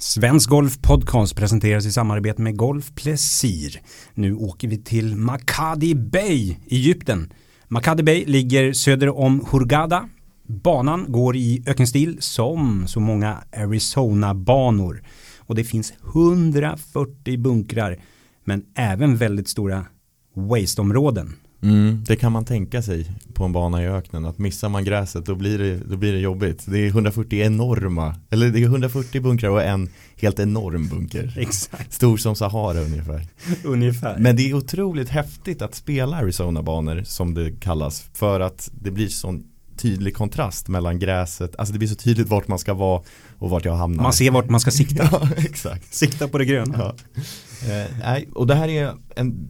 Svensk Golf Podcast presenteras i samarbete med Golf Plessir. Nu åker vi till Makadi Bay, Egypten. Makadi Bay ligger söder om Hurghada. Banan går i ökenstil som så många Arizona-banor. Och det finns 140 bunkrar men även väldigt stora waste-områden. Mm, det kan man tänka sig på en bana i öknen att missar man gräset då blir det, då blir det jobbigt. Det är 140 enorma, eller det är 140 bunkrar och en helt enorm bunker. Exakt. Stor som Sahara ungefär. Ungefär. Men det är otroligt häftigt att spela Arizona-banor som det kallas för att det blir sån tydlig kontrast mellan gräset, alltså det blir så tydligt vart man ska vara och vart jag hamnar. Man ser vart man ska sikta. ja, exakt. Sikta på det gröna. Ja. Eh, nej, och det här är en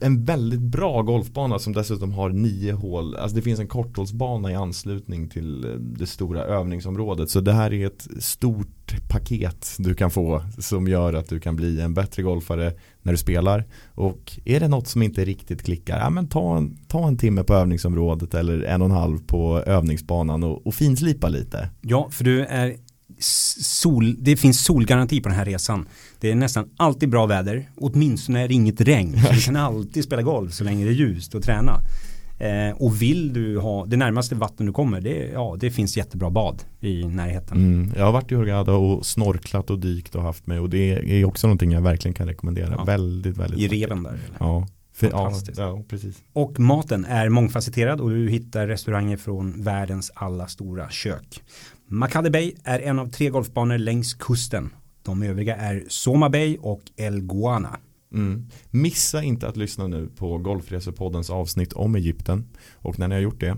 en väldigt bra golfbana som dessutom har nio hål. Alltså det finns en korthålsbana i anslutning till eh, det stora övningsområdet. Så det här är ett stort paket du kan få som gör att du kan bli en bättre golfare när du spelar. Och är det något som inte riktigt klickar, ja men ta en, ta en timme på övningsområdet eller en och en halv på övningsbanan och, och finslipa lite. Ja, för du är sol, det finns solgaranti på den här resan. Det är nästan alltid bra väder, åtminstone är det inget regn. Så du kan alltid spela golf så länge det är ljust och träna. Eh, och vill du ha, det närmaste vatten du kommer, det, ja, det finns jättebra bad i närheten. Mm, jag har varit i Hurghada och snorklat och dykt och haft mig och det är också någonting jag verkligen kan rekommendera. Ja. Väldigt, väldigt. I reven där? Eller? Ja. För, ja, ja, precis. Och maten är mångfacetterad och du hittar restauranger från världens alla stora kök. Makade Bay är en av tre golfbanor längs kusten. De övriga är Soma Bay och El Guana. Mm. Missa inte att lyssna nu på Golfresepoddens avsnitt om Egypten. Och när ni har gjort det,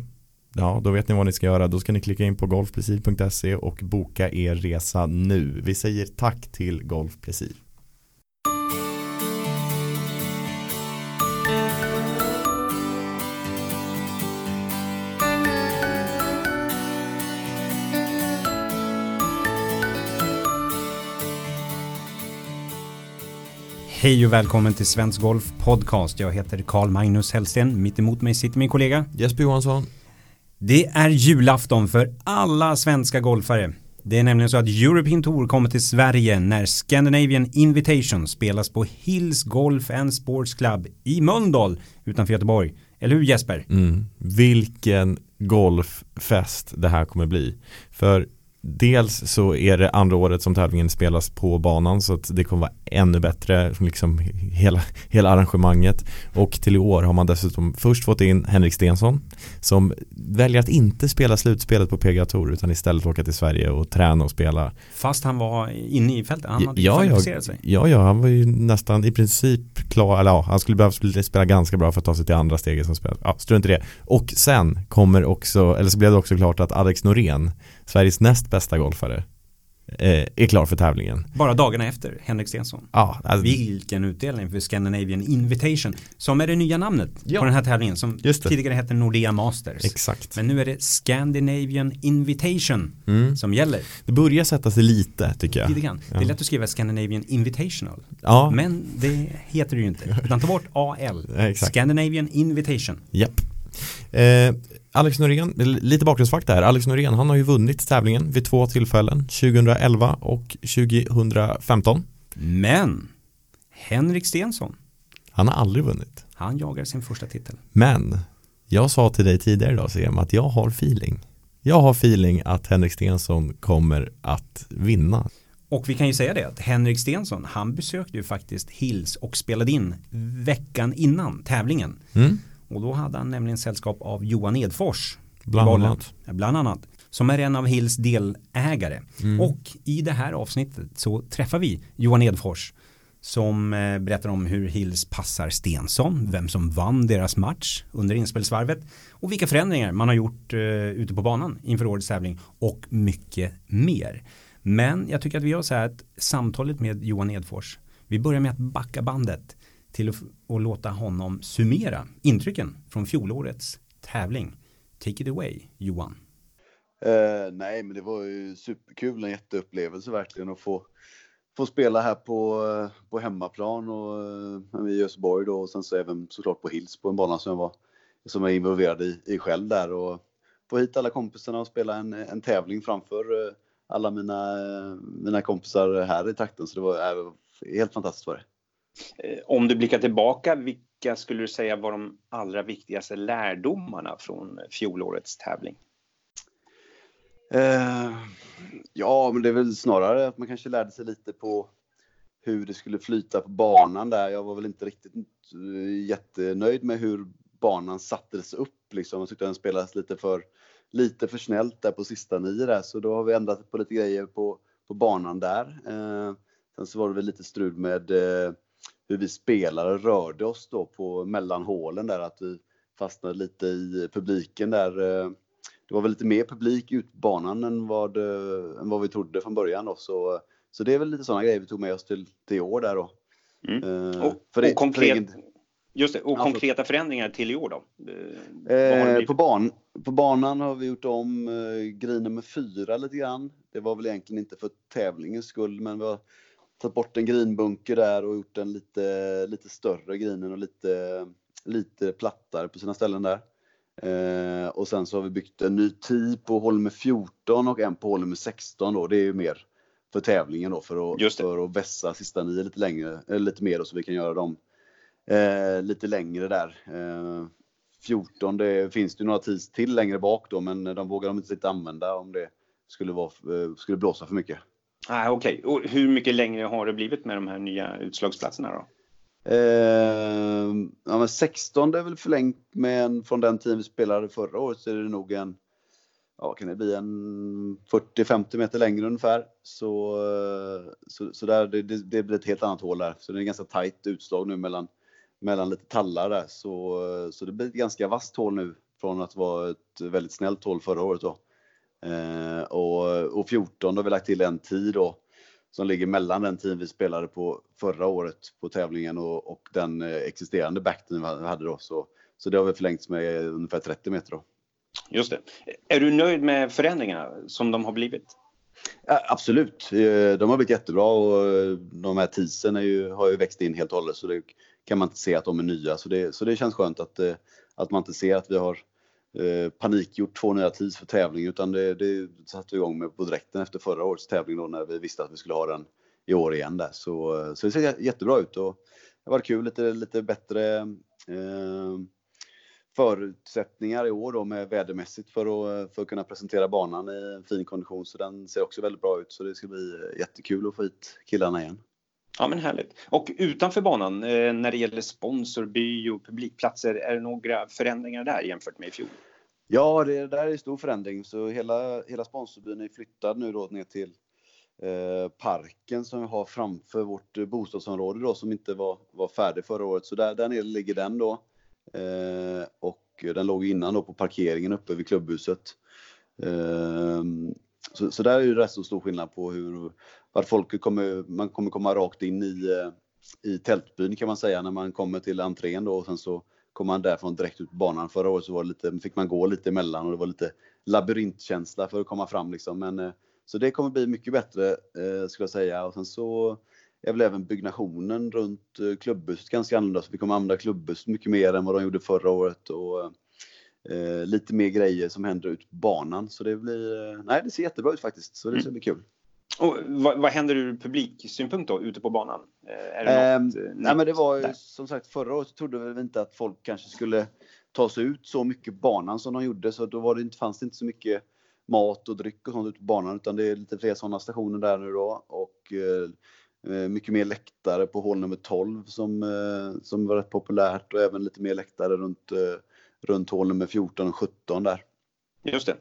ja då vet ni vad ni ska göra. Då ska ni klicka in på golfprecis.se och boka er resa nu. Vi säger tack till Golfprecis. Hej och välkommen till Svensk Golf Podcast. Jag heter Karl Magnus Hellsten. Mitt emot mig sitter min kollega Jesper Johansson. Det är julafton för alla svenska golfare. Det är nämligen så att European Tour kommer till Sverige när Scandinavian Invitation spelas på Hills Golf and Sports Club i Mölndal utanför Göteborg. Eller hur Jesper? Mm. Vilken golffest det här kommer bli. För Dels så är det andra året som tävlingen spelas på banan så att det kommer vara ännu bättre liksom hela, hela arrangemanget och till i år har man dessutom först fått in Henrik Stensson som väljer att inte spela slutspelet på PGA Tour utan istället åka till Sverige och träna och spela. Fast han var inne i fältet, han hade ja, ja, sig. Ja, ja, han var ju nästan i princip klar, eller ja, han skulle behöva spela ganska bra för att ta sig till andra steget som spelar. Ja, strunt i det. Och sen kommer också, eller så blev det också klart att Alex Norén Sveriges näst bästa golfare eh, är klar för tävlingen. Bara dagarna efter Henrik Stensson. Ja, alltså, Vilken utdelning för Scandinavian Invitation. Som är det nya namnet ja, på den här tävlingen som tidigare hette Nordea Masters. Exakt. Men nu är det Scandinavian Invitation mm. som gäller. Det börjar sätta sig lite tycker jag. Lite grann. Ja. Det är lätt att skriva Scandinavian Invitational. Ja. Men det heter det ju inte. Utan ta bort AL. Scandinavian Invitation. Japp. Eh, Alex Norén, lite bakgrundsfakta här. Alex Norén, han har ju vunnit tävlingen vid två tillfällen, 2011 och 2015. Men Henrik Stensson. Han har aldrig vunnit. Han jagar sin första titel. Men jag sa till dig tidigare idag Sam att jag har feeling. Jag har feeling att Henrik Stensson kommer att vinna. Och vi kan ju säga det att Henrik Stensson, han besökte ju faktiskt Hills och spelade in veckan innan tävlingen. Mm. Och då hade han nämligen sällskap av Johan Edfors. Bland annat. Bland annat. Som är en av Hills delägare. Mm. Och i det här avsnittet så träffar vi Johan Edfors. Som eh, berättar om hur Hills passar Stensson, vem som vann deras match under inspelsvarvet och vilka förändringar man har gjort uh, ute på banan inför årets tävling och mycket mer. Men jag tycker att vi gör så här att samtalet med Johan Edfors, vi börjar med att backa bandet till att låta honom summera intrycken från fjolårets tävling. Take it away, Johan. Uh, nej, men det var ju superkul, en jätteupplevelse verkligen att få, få spela här på, på hemmaplan och uh, i Göteborg då och sen så även såklart på Hills på en bana som jag var som jag är involverad i, i själv där och få hit alla kompisarna och spela en, en tävling framför uh, alla mina, mina kompisar här i trakten. Så det var äh, helt fantastiskt var det. Eh, om du blickar tillbaka, vilka skulle du säga var de allra viktigaste lärdomarna från fjolårets tävling? Eh, ja, men det är väl snarare att man kanske lärde sig lite på hur det skulle flyta på banan där. Jag var väl inte riktigt eh, jättenöjd med hur banan sattes upp liksom. Jag tyckte den spelades lite för, lite för snällt där på sista nio där, så då har vi ändrat på lite grejer på, på banan där. Eh, sen så var det väl lite strul med eh, hur vi spelare rörde oss då på mellanhålen där, att vi fastnade lite i publiken där. Eh, det var väl lite mer publik ut banan än vad, eh, än vad vi trodde från början då, så, så det är väl lite sådana grejer vi tog med oss till, till i år där då. Mm. Eh, och, för det, och konkret, egen... Just det, och konkreta förändringar till i år då? Eh, på, ban, på banan har vi gjort om eh, green nummer fyra lite grann. Det var väl egentligen inte för tävlingens skull, men vi har tagit bort en greenbunker där och gjort den lite, lite större greenen och lite, lite plattare på sina ställen där. Eh, och sen så har vi byggt en ny tee på hål nummer 14 och en på hål nummer 16 då. Det är ju mer för tävlingen då för att, för att vässa sista nio lite längre, eller lite mer då, så vi kan göra dem eh, lite längre där. Eh, 14, det finns det ju några tees till längre bak då, men de vågar de inte riktigt använda om det skulle, vara, eh, skulle blåsa för mycket. Ah, Okej, okay. och hur mycket längre har det blivit med de här nya utslagsplatserna då? Eh, ja, men 16 det är väl förlängt med en, från den tiden vi spelade förra året så är det nog en, ja kan det bli en 40-50 meter längre ungefär. Så, eh, så, så där, det, det, blir ett helt annat hål där. Så det är ganska tajt utslag nu mellan, mellan lite tallar där. Så, eh, så det blir ett ganska vasst hål nu från att vara ett väldigt snällt hål förra året då. Eh, och, och 14 då har vi lagt till en tid då som ligger mellan den tiden vi spelade på förra året på tävlingen och, och den eh, existerande backtiden vi hade då. Så, så det har vi förlängts med ungefär 30 meter då. Just det. Är du nöjd med förändringarna som de har blivit? Ja, absolut, eh, de har blivit jättebra och eh, de här teasen ju, har ju växt in helt och hållet så det kan man inte se att de är nya. Så det, så det känns skönt att, att man inte ser att vi har Eh, panikgjort två nya tids för tävling utan det, det satte vi igång med på direkten efter förra årets tävling då när vi visste att vi skulle ha den i år igen där. Så, eh, så det ser jättebra ut och det var kul, lite, lite bättre eh, förutsättningar i år då med vädermässigt för att, eh, för att kunna presentera banan i en fin kondition så den ser också väldigt bra ut så det ska bli jättekul att få hit killarna igen. Ja men härligt. Och utanför banan eh, när det gäller sponsor, och publikplatser, är det några förändringar där jämfört med i fjol? Ja, det där är stor förändring. Så hela, hela sponsorbyn är flyttad nu då ner till eh, parken som vi har framför vårt eh, bostadsområde då som inte var, var färdig förra året. Så där, där nere ligger den då. Eh, och den låg innan då på parkeringen uppe vid klubbhuset. Eh, så, så där är det rätt så stor skillnad på hur, vart folk kommer, man kommer komma rakt in i, eh, i tältbyn kan man säga när man kommer till entrén då och sen så kommer man därifrån direkt ut på banan. Förra året så var lite, fick man gå lite emellan och det var lite labyrintkänsla för att komma fram liksom. Men, eh, så det kommer bli mycket bättre eh, skulle jag säga och sen så är väl även byggnationen runt klubbhuset ganska annorlunda. Så vi kommer använda klubbhuset mycket mer än vad de gjorde förra året och eh, lite mer grejer som händer ut på banan. Så det blir, nej det ser jättebra ut faktiskt. Så det ska bli kul. Och vad, vad händer ur publiksynpunkt då ute på banan? Eh, något, eh, nej, men det var ju som sagt förra året trodde vi inte att folk kanske skulle ta sig ut så mycket banan som de gjorde så då var det inte, fanns det inte så mycket mat och dryck och sånt ute på banan utan det är lite fler sådana stationer där nu då och eh, eh mycket mer läktare på hål nummer 12 som, eh, som var rätt populärt och även lite mer läktare runt, eh, runt hål nummer 14 och 17 där. Just det.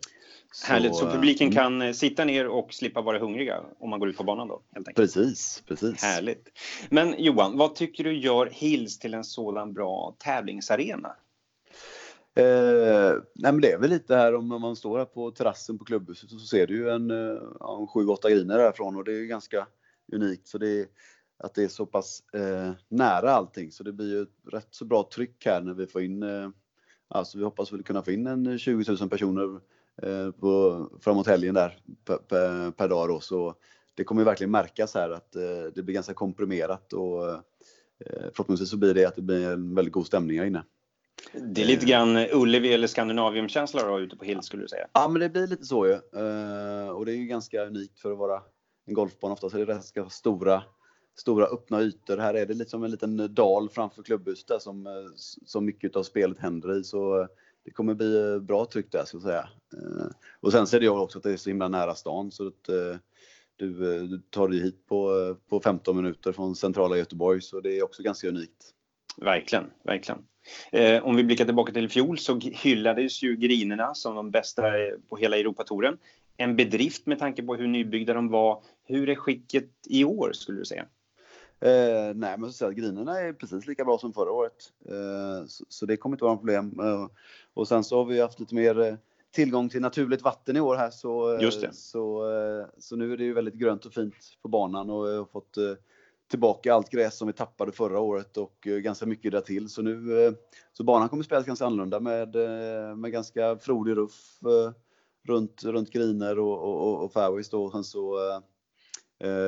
Så, Härligt, så publiken mm. kan eh, sitta ner och slippa vara hungriga om man går ut på banan då? Helt enkelt. Precis, precis. Härligt. Men Johan, vad tycker du gör Hills till en sådan bra tävlingsarena? Eh, nej men det är väl lite här om man står här på terrassen på klubbhuset så ser du ju en, eh, en 7-8 griner därifrån och det är ganska unikt. Så det är, att det är så pass eh, nära allting så det blir ju ett rätt så bra tryck här när vi får in, eh, alltså vi hoppas väl kunna få in en 20 000 personer Eh, på, framåt helgen där per, per, dag då. Så det kommer verkligen märkas här att eh, det blir ganska komprimerat och eh, förhoppningsvis så blir det att det blir en väldigt god stämning här inne. Det är lite grann Ullevi eller Skandinavium-känsla då ute på Hill skulle du säga? Ja, men det blir lite så ju. Och det är ju ganska unikt för att vara en golfbana. Oftast är det ganska stora, stora öppna ytor. Här är det lite som en liten dal framför klubbhuset där som, eh, som mycket av spelet händer i. Så eh, det kommer bli eh, bra tryck där, ska jag säga. Och sen ser jag också att det är så himla nära stan så att du, du tar dig hit på, på 15 minuter från centrala Göteborg, så det är också ganska unikt. Verkligen, verkligen. Eh, om vi blickar tillbaka till i fjol så hyllades ju grinerna som de bästa på hela Europatouren. En bedrift med tanke på hur nybyggda de var. Hur är skicket i år skulle du säga? Eh, nej, men så att grinerna är precis lika bra som förra året. Eh, så, så, det kommer inte vara något problem. Eh, och sen så har vi haft lite mer eh, tillgång till naturligt vatten i år här så, eh, så, så nu är det ju väldigt grönt och fint på banan och jag har fått tillbaka allt gräs som vi tappade förra året och eh, ganska mycket där till. Så nu eh, så banan kommer spelas ganska annorlunda med, eh, med ganska frodig ruff runt, runt griner och, och, och fairways då. Och sen så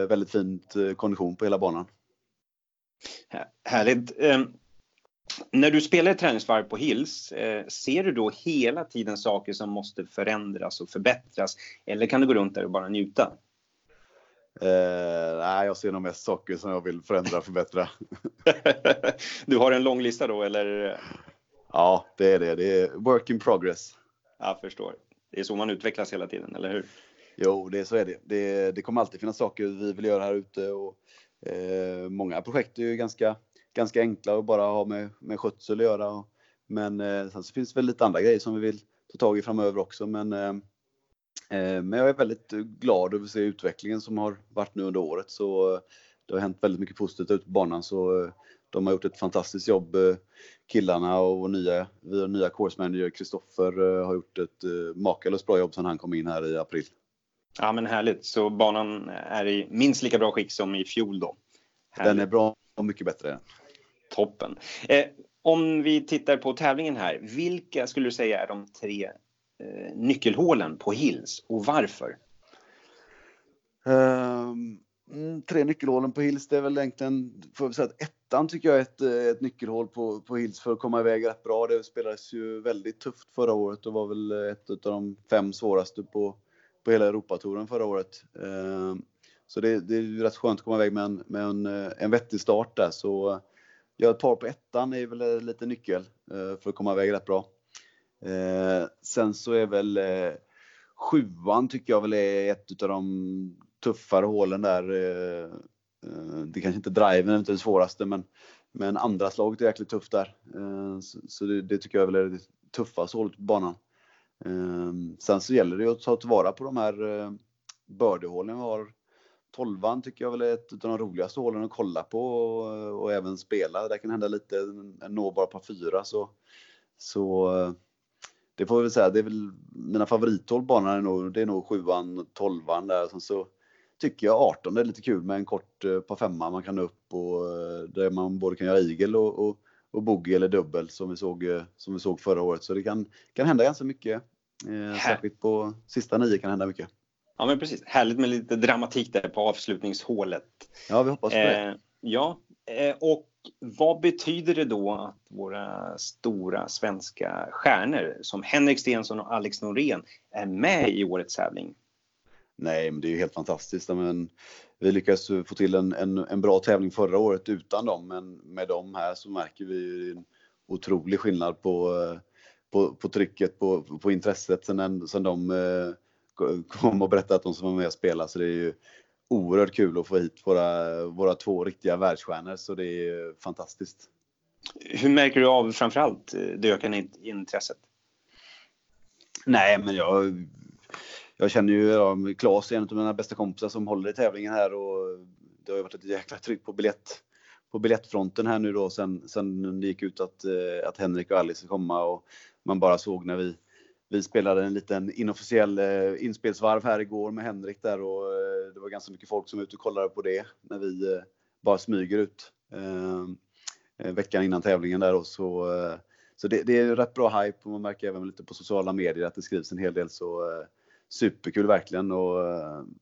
väldigt fint kondition på hela banan. Härligt. Ehm, när du spelar ett träningsvarv på Hills, ser du då hela tiden saker som måste förändras och förbättras? Eller kan du gå runt där och bara njuta? Eh, nej, jag ser nog mest saker som jag vill förändra och förbättra. du har en lång lista då, eller? Ja, det är det. Det är work in progress. Jag förstår. Det är så man utvecklas hela tiden, eller hur? Jo, det, så är det. det. Det kommer alltid finnas saker vi vill göra här ute. Och, eh, många projekt är ju ganska, ganska enkla och bara ha med, med skötsel att göra. Och, men eh, sen så finns det väl lite andra grejer som vi vill ta tag i framöver också. Men eh, eh, men jag är väldigt glad över att se utvecklingen som har varit nu under året. Så eh, det har hänt väldigt mycket positivt ute på banan. Så eh, de har gjort ett fantastiskt jobb, eh, killarna och vår nya, vår nya course manager Kristoffer eh, har gjort ett makalöst bra jobb sedan han kom in här i april. Ja men härligt, så banan är i minst lika bra skick som i fjol då? Härligt. Den är bra och mycket bättre. Toppen. Eh, om vi tittar på tävlingen här, vilka skulle du säga är de tre eh, nyckelhålen på Hills och varför? Um, tre nyckelhålen på Hills, det är väl egentligen, får vi säga att ettan tycker jag är ett, eh, ett nyckelhål på, på Hills för att komma iväg rätt bra. Det spelades ju väldigt tufft förra året och var väl ett av de fem svåraste på, på hela Europatouren förra året. Eh, så det, det, är rätt skönt att komma iväg med en, med en, eh, en vettig start där. Så jag ett par på ettan är väl eh, lite nyckel för att komma iväg rätt bra. Sen så är väl sjuan tycker jag väl är ett av de tuffare hålen där. Det kanske inte driven är inte det svåraste men, men andra slaget är jäkligt tufft där. Så, så det, det, tycker jag väl är det tuffaste hålet på banan. Ehm, sen så gäller det att ta tillvara på de här eh, bördehålen birdie-hålen vi har. Tolvan tycker jag väl är ett av de roligaste hålen att kolla på och, eh, och även spela. Där kan hända lite, en nåbar par fyra så, så eh, det får vi väl säga, det är väl mina favorithål banan är nog, det är nog sjuan, tolvan där. Sen så tycker jag 18 är lite kul med en kort par femma man kan upp och där man både kan göra igel och, och, och boogie eller dubbel som vi såg, eh, som vi såg förra året. Så det kan, kan hända ganska mycket. Eh, särskilt på sista nio kan hända mycket. Ja men precis, härligt med lite dramatik där på avslutningshålet. Ja, vi hoppas på det. Eh, ja, eh, och vad betyder det då att våra stora svenska stjärnor som Henrik Stensson och Alex Norén är med i årets tävling? Nej, men det är ju helt fantastiskt. Men vi lyckades få till en, en, en, bra tävling förra året utan dem, men med dem här så märker vi en otrolig skillnad på, på, på trycket, på, på intresset sen, sen de eh, kom och berättade att de som var med och spelade. Så det är ju oerhört kul att få hit våra, våra två riktiga världsstjärnor så det är fantastiskt. Hur märker du av framförallt eh, det ökande intresset? Nej, men jag, jag känner ju ja, Claes, en av mina bästa kompisar som håller i tävlingen här och det har ju varit ett jäkla tryck på biljett på biljettfronten här nu då sen, sen det gick ut att, eh, att Henrik och Alice ska komma och man bara såg när vi vi spelade en liten inofficiell eh, inspelsvarv här igår med Henrik där och eh, det var ganska mycket folk som var ute och kollade på det när vi bara smyger ut eh, veckan innan tävlingen där och så så det, det, är rätt bra hype och man märker även lite på sociala medier att det skrivs en hel del så superkul verkligen och,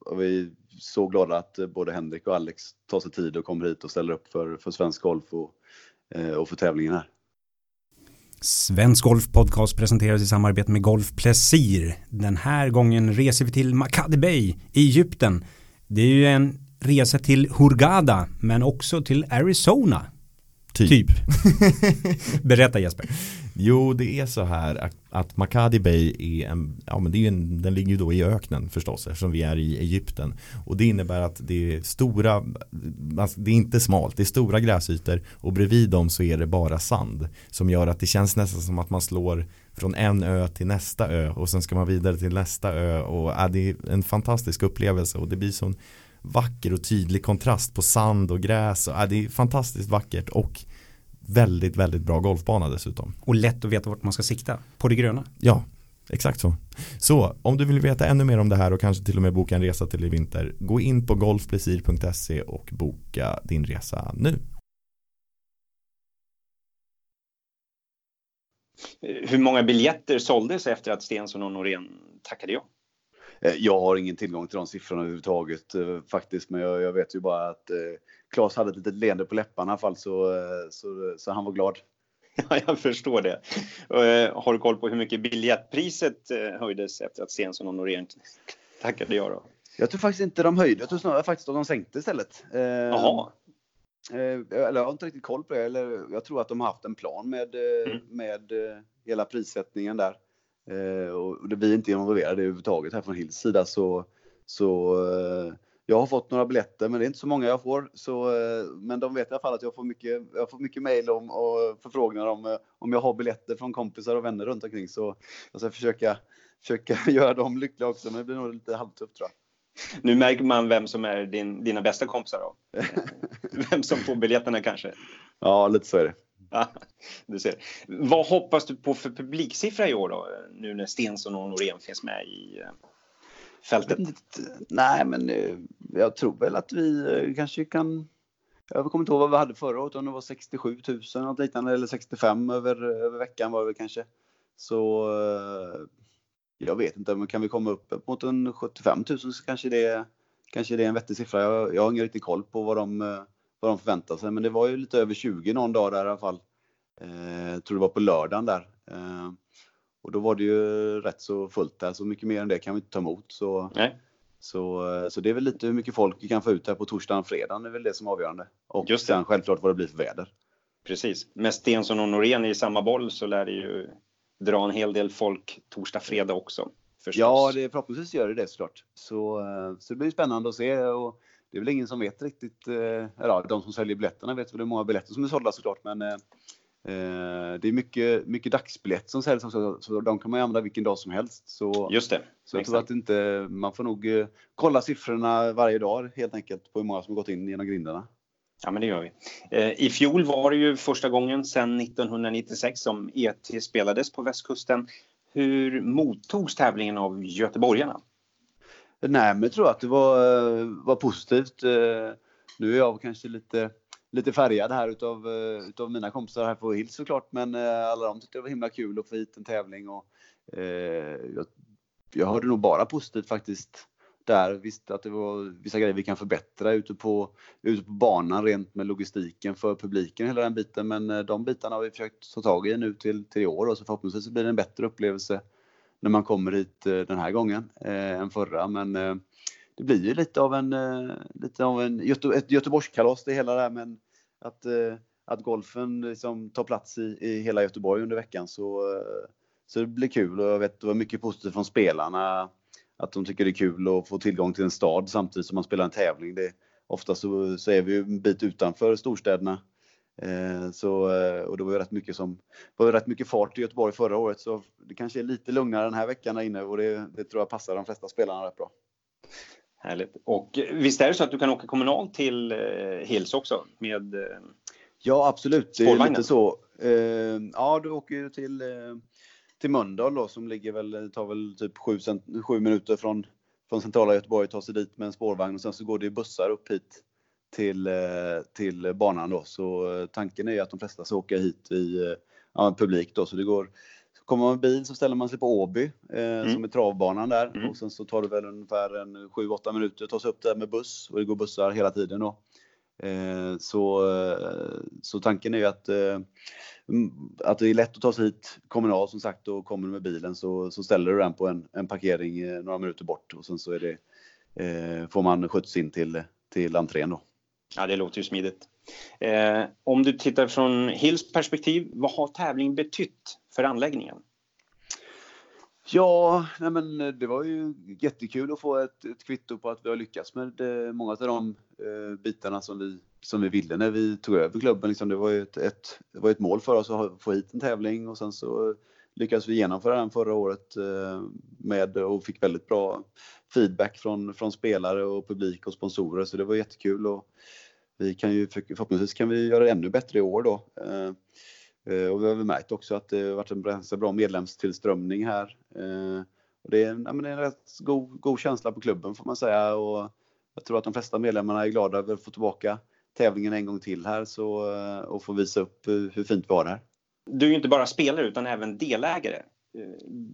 och vi är så glada att både Henrik och Alex tar sig tid och kommer hit och ställer upp för, för svensk golf och, och för tävlingen här. Svensk Golf Podcast presenteras i samarbete med Golf Plesir. Den här gången reser vi till Makadi Bay i Egypten. Det är ju en resa till Hurghada men också till Arizona. Typ. Typ. Berätta Jesper. Jo, det är så här att, att Makadi Bay är en, ja men det är en, den ligger ju då i öknen förstås eftersom vi är i Egypten. Och det innebär att det är stora, alltså det är inte smalt, det är stora gräsytor och bredvid dem så är det bara sand. Som gör att det känns nästan som att man slår från en ö till nästa ö och sen ska man vidare till nästa ö och ja, det är en fantastisk upplevelse och det blir sån vacker och tydlig kontrast på sand och gräs. Och, ja, det är fantastiskt vackert och väldigt, väldigt bra golfbana dessutom. Och lätt att veta vart man ska sikta. På det gröna. Ja, exakt så. Så om du vill veta ännu mer om det här och kanske till och med boka en resa till i vinter, gå in på golfplesir.se och boka din resa nu. Hur många biljetter såldes efter att Stensson och Norén tackade ja? Eh, jag har ingen tillgång till de siffrorna överhuvudtaget eh, faktiskt, men jag, jag, vet ju bara att eh, Claes hade ett litet leende på läpparna i alla fall, så, eh, så, så han var glad. Ja, jag förstår det. Uh, har du koll på hur mycket biljettpriset uh, höjdes efter att Stensson och Norén tackade ja då? Jag tror faktiskt inte de höjde, jag tror snarare faktiskt att de sänkte istället. Jaha. Eller jag har inte riktigt koll på det, eller jag tror att de har haft en plan med, mm. med hela prissättningen där. Och vi är inte involverade överhuvudtaget här från Hills sida så, så jag har fått några biljetter, men det är inte så många jag får. Så, eh, men de vet i alla fall att jag får mycket, jag får mycket mejl om, och förfrågningar om, eh, om jag har biljetter från kompisar och vänner runt omkring. Så jag ska försöka, försöka göra dem lyckliga också, men det blir nog lite halvtufft tror jag. Nu märker man vem som är din, dina bästa kompisar då? vem som får biljetterna kanske? Ja, lite så är det. Ja, du ser. Vad hoppas du på för publiksiffra i år då? Nu när Stensson och Norén finns med i eh, fältet? Nej, men eh, jag tror väl att vi eh, kanske kan jag kommer inte ihåg vad vi hade förra året, om det var 67 000 något liknande eller 65 över, över veckan var det väl kanske. Så eh, jag vet inte, men kan vi komma upp mot en 75 000 så kanske det, kanske det är en vettig siffra. Jag, jag har ingen riktig koll på vad de, vad de förväntar sig, men det var ju lite över 20 någon dag där i alla fall. Jag tror det var på lördagen där. Och då var det ju rätt så fullt där, så mycket mer än det kan vi inte ta emot. Så, Nej. så, så det är väl lite hur mycket folk vi kan få ut här på torsdagen och fredagen, det är väl det som är avgörande. Och Just sen självklart vad det blir för väder. Precis. Med Stensson och Norén i samma boll så lär det ju dra en hel del folk torsdag, fredag också. Förstås. Ja, det, förhoppningsvis gör det det såklart. Så, så det blir spännande att se. Och det är väl ingen som vet riktigt, eller ja, de som säljer biljetterna vet väl hur många biljetter som är sålda såklart, men Eh, det är mycket, mycket dagsbiljett som säljs också, så de kan man använda vilken dag som helst. Så, Just det. Så jag tror att inte, man får nog eh, kolla siffrorna varje dag helt enkelt på hur många som gått in genom grindarna. Ja, men det gör vi. Eh, I fjol var det ju första gången sedan 1996 som ET spelades på västkusten. Hur mottogs tävlingen av göteborgarna? Nej, men jag tror att det var, var positivt. Nu är jag kanske lite lite färgad här utav, eh, utav mina kompisar här på Hills såklart. Men eh, alla de tyckte det var himla kul att få hit en tävling och eh, jag, jag hörde nog bara positivt faktiskt där. Visst att det var vissa grejer vi kan förbättra ute på, ute på banan rent med logistiken för publiken hela den biten. Men eh, de bitarna har vi försökt ta tag i nu till, till i år och så förhoppningsvis blir det en bättre upplevelse när man kommer hit den här gången eh, än förra. Men eh, det blir ju lite av en, lite av en Göte, ett Göteborgskalas det hela där men att, eh, att golfen liksom tar plats i, i hela Göteborg under veckan. Så, eh, så det blir kul och jag vet det var mycket positivt från spelarna. Att de tycker det är kul att få tillgång till en stad samtidigt som man spelar en tävling. Det, ofta så, så är vi ju en bit utanför storstäderna. Eh, så, eh, och det var ju rätt mycket, som, var rätt mycket fart i Göteborg förra året så det kanske är lite lugnare den här veckan där inne och det, det tror jag passar de flesta spelarna rätt bra. Härligt. Och visst är det så att du kan åka kommunalt till eh, Hills också med eh, Ja, absolut. Det är lite så. Eh, ja, du åker ju till, till Mölndal då som ligger väl, tar väl typ sju, sju minuter från, från centrala Göteborg, ta sig dit med en spårvagn och sen så går det bussar upp hit till, till banan då. Så tanken är att de flesta ska åka hit i ja, publik då, så det går Kommer man med bil så ställer man sig på Åby eh, mm. som är travbanan där mm. och sen så tar det väl ungefär en 7-8 minuter att ta sig upp där med buss och det går bussar hela tiden då. Eh, så, eh, så tanken är ju att, eh, att det är lätt att ta sig hit kommunalt som sagt och kommer du med bilen så, så ställer du den på en, en parkering några minuter bort och sen så är det, får man skjuts in till, till entrén då. Ja, det låter ju smidigt. Eh, om du tittar från Hills perspektiv, vad har tävlingen betytt för anläggningen? Ja, nej men eh, det var ju jättekul att få ett, ett kvitto på att vi har lyckats med det, många av de eh, bitarna som vi, som vi ville när vi tog över klubben. Liksom det var ju ett, ett, det var ett mål för oss att få hit en tävling och sen så lyckades vi genomföra den förra året eh, med och fick väldigt bra feedback från, från spelare och publik och sponsorer så det var jättekul. Och vi kan ju förhoppningsvis kan vi göra det ännu bättre i år då. Eh, Eh, och vi har väl märkt också att det har varit en ganska bra medlemstillströmning här. Eh, och det, är, ja, det är en rätt god, god känsla på klubben får man säga. Och jag tror att de flesta medlemmarna är glada över att få tillbaka tävlingen en gång till här så, och få visa upp hur fint vi har det här. Du är ju inte bara spelare utan även delägare.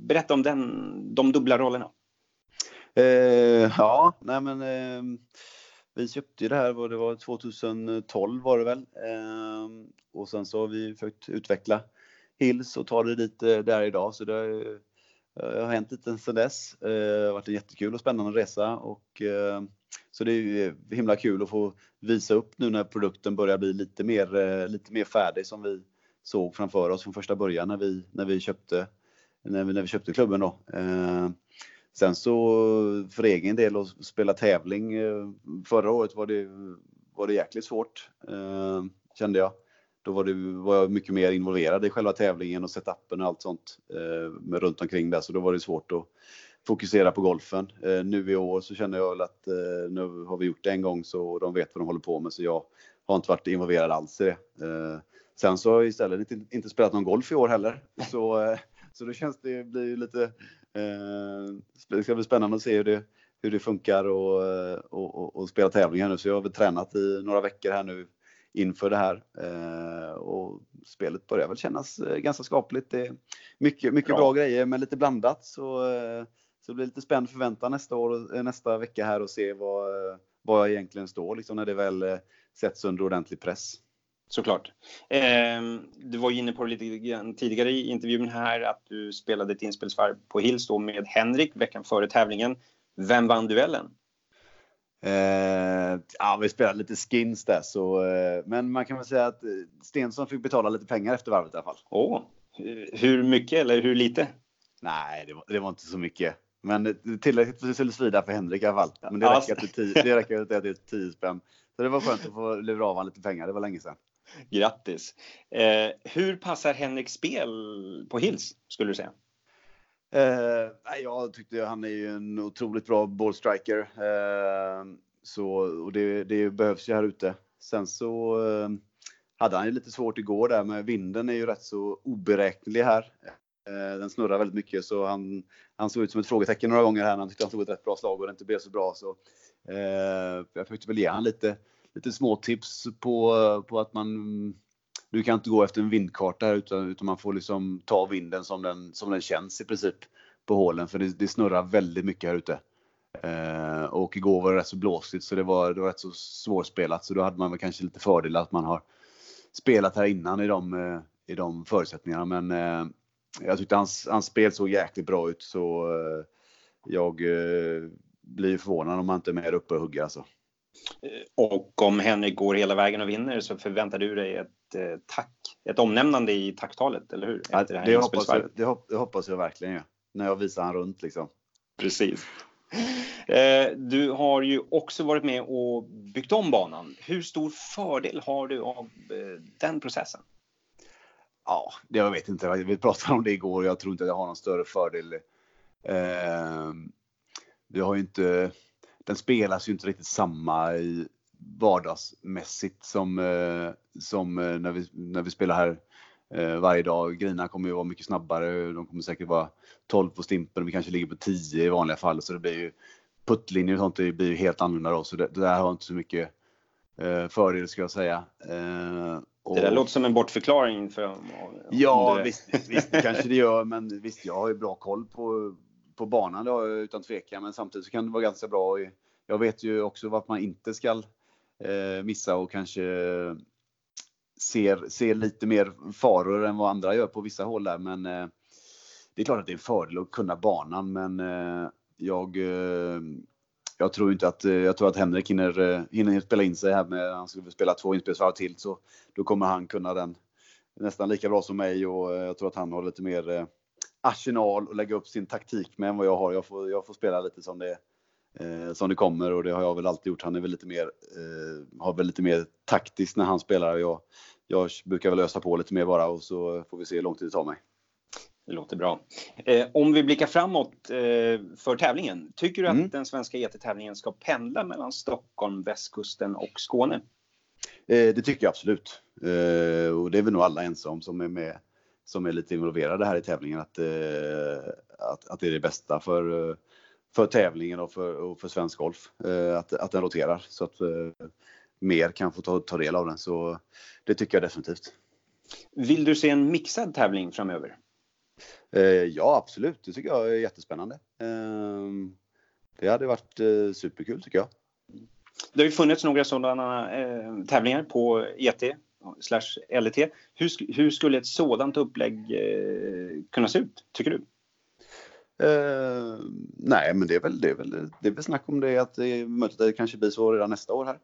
Berätta om den, de dubbla rollerna. Eh, ja, nej men eh, vi köpte ju det här, det var 2012 var det väl. Ehm, och sen så har vi försökt utveckla Hills och ta det dit där idag. Så det har, eh, har hänt lite sedan dess. Det har varit en jättekul och spännande resa. Och, ehm, så det är eh, himla kul att få visa upp nu när produkten börjar bli lite mer, lite mer färdig som vi såg framför oss från första början när vi, när vi, köpte, när vi, när vi köpte klubben. Då. Ehm, Sen så för egen del att spela tävling eh, förra året var det, var det jäkligt svårt eh, kände jag. Då var, det, var jag mycket mer involverad i själva tävlingen och setupen och allt sånt eh, med runt omkring där. Så då var det svårt att fokusera på golfen. Eh, nu i år så känner jag väl att eh, nu har vi gjort det en gång så de vet vad de håller på med så jag har inte varit involverad alls i det. Eh, sen så har jag istället inte, inte spelat någon golf i år heller. Så, så då känns det blir lite, det ska bli spännande att se hur det, hur det funkar och, och, och, och spela tävlingar nu. Så jag har väl tränat i några veckor här nu inför det här. Eh, och spelet börjar väl kännas eh, ganska skapligt. Det är mycket, mycket bra. bra grejer men lite blandat. Så, eh, så det blir lite spänd förväntan nästa, år, nästa vecka här och se vad, vad jag egentligen står liksom, när det väl sätts under ordentlig press. Såklart. Eh, du var inne på det lite grann tidigare i intervjun här att du spelade ett inspelsvarv på Hills med Henrik veckan före tävlingen. Vem vann duellen? Eh, ja, vi spelade lite skins där, så, eh, men man kan väl säga att eh, Stensson fick betala lite pengar efter varvet i alla fall. Oh, hur mycket eller hur lite? Nej, det var, det var inte så mycket. Men tillräckligt för att det skulle svida för Henrik i alla fall. Men det räcker, till, till 10 spänn. Så det var skönt att få lura av honom lite pengar. Det var länge sedan. Grattis! Eh, hur passar Henriks spel på Hills, skulle du säga? Eh, jag tyckte han är ju en otroligt bra bollstriker. Eh, så, och det, det, behövs ju här ute. Sen så eh, hade han ju lite svårt igår där med vinden är ju rätt så oberäknelig här. Eh, den snurrar väldigt mycket så han, han såg ut som ett frågetecken några gånger här när han tyckte han slog ett rätt bra slag och det inte blev så bra. Så, eh, jag försökte väl ge han lite, lite små tips på, på att man du kan inte gå efter en vindkarta här utan, utan man får liksom ta vinden som den, som den känns i princip på hålen för det, det snurrar väldigt mycket här ute. Eh, och igår var det rätt så blåsigt så det var, det var rätt så svårspelat så då hade man väl kanske lite fördel att man har spelat här innan i de, eh, i de förutsättningarna men eh, jag tyckte hans, hans spel såg jäkligt bra ut så eh, jag eh, blir förvånad om han inte är med uppe och hugger alltså. Och om Henrik går hela vägen och vinner så förväntar du dig ett eh, tack, ett omnämnande i tacktalet, eller hur? Ja, det, det, hoppas jag, det, hoppas jag verkligen, ja. när jag visar han runt liksom. Precis. Eh, du har ju också varit med och byggt om banan. Hur stor fördel har du av eh, den processen? Ja, jag vet inte. Vi pratade om det igår. Jag tror inte att jag har någon större fördel. Vi har ju inte den spelas ju inte riktigt samma i vardagsmässigt som, eh, som eh, när, vi, när vi spelar här eh, varje dag. Grina kommer ju vara mycket snabbare. De kommer säkert vara 12 på stimpen. Vi kanske ligger på 10 i vanliga fall. Så det blir ju puttlinjer och sånt det blir ju helt annorlunda då. Så det, det där har inte så mycket eh, fördel ska jag säga. Eh, och... Det där låter som en bortförklaring. För, om, ja, det... visst, visst kanske det gör. Men visst, jag har ju bra koll på på banan då, utan tvekan. Men samtidigt så kan det vara ganska bra. Jag vet ju också vad man inte ska eh, missa och kanske eh, ser, ser lite mer faror än vad andra gör på vissa håll där. Men eh, det är klart att det är en fördel att kunna banan, men eh, jag, eh, jag tror inte att, eh, jag tror att Henrik hinner, eh, hinner spela in sig här med, han skulle spela två inspelsvarv till, så då kommer han kunna den nästan lika bra som mig och jag tror att han har lite mer arsenal att lägga upp sin taktik med än vad jag har. Jag får, jag får spela lite som det, eh, som det kommer och det har jag väl alltid gjort. Han är väl lite mer, eh, har väl lite mer taktiskt när han spelar. Jag, jag brukar väl ösa på lite mer bara och så får vi se hur lång tid det tar mig. Det låter bra. Eh, om vi blickar framåt eh, för tävlingen. Tycker du mm. att den svenska ET-tävlingen ska pendla mellan Stockholm, västkusten och Skåne? Eh, det tycker jag absolut. Eh, och det är väl nog alla ensamma som är med som är lite involverade här i tävlingen att, eh, att, att det är det bästa för, för tävlingen och för, och för svensk golf. Eh, att, att den roterar så att eh, mer kan få ta, ta del av den. Så det tycker jag definitivt. Vill du se en mixad tävling framöver? Ja, absolut. Det tycker jag är jättespännande. Det hade varit superkul tycker jag. Det har ju funnits några sådana tävlingar på ET slash LET. Hur, hur skulle ett sådant upplägg eh, kunna se ut, tycker du? Uh, nej, men det är väl, det är väl, det är väl snack om det att det är möjligt att det kanske blir så redan nästa år här.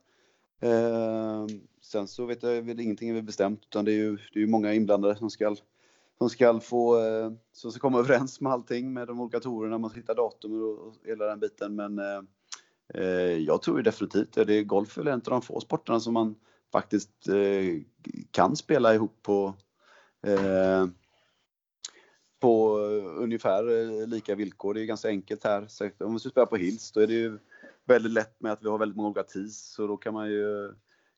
Uh, sen så vet jag väl ingenting är väl bestämt utan det är ju, det är många inblandade som ska, som ska få, eh, som ska komma överens med allting med de olika torerna, man ska hitta datum och, och hela den biten. Men jag tror ju definitivt det. är golf är väl en av de få sporterna som man faktiskt eh, kan spela ihop på eh, på ungefär eh, lika villkor. Det är ganska enkelt här. Så om vi ska spela på Hills då är det ju väldigt lätt med att vi har väldigt många olika tees så då kan man ju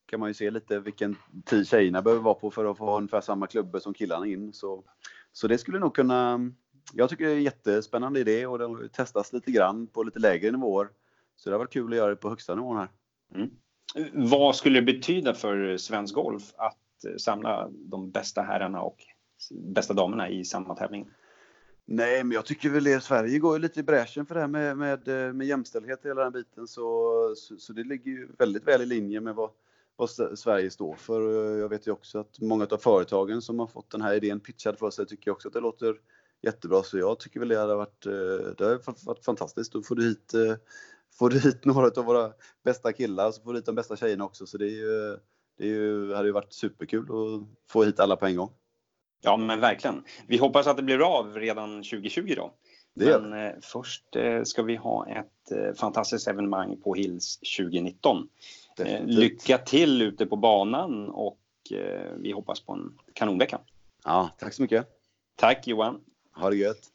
kan man ju se lite vilken tid tjejerna behöver vara på för att få ha ungefär samma klubbor som killarna in. Så, så det skulle nog kunna... Jag tycker det är en jättespännande idé och det testas lite grann på lite lägre nivåer. Så det har varit kul att göra det på högsta nivån här. Mm. Vad skulle det betyda för svensk golf att eh, samla de bästa herrarna och bästa damerna i samma tävling? Nej, men jag tycker väl att Sverige går ju lite i bräschen för det här med, med, eh, med jämställdhet hela den biten. Så, så, så, det ligger ju väldigt väl i linje med vad, vad Sverige står för. Jag vet ju också att många av företagen som har fått den här idén pitchad för sig tycker också att det låter jättebra. Så jag tycker väl det hade varit, eh, det varit fantastiskt. Då får du hit får du hit några av våra bästa killar så får du hit de bästa tjejerna också. Så det, är ju, det är ju, hade ju varit superkul att få hit alla på en gång. Ja men verkligen. Vi hoppas att det blir av redan 2020 då. Det men eh, först eh, ska vi ha ett eh, fantastiskt evenemang på Hills 2019. Eh, lycka till ute på banan och eh, vi hoppas på en kanonvecka. Ja, tack så mycket. Tack Johan. Ha det gött.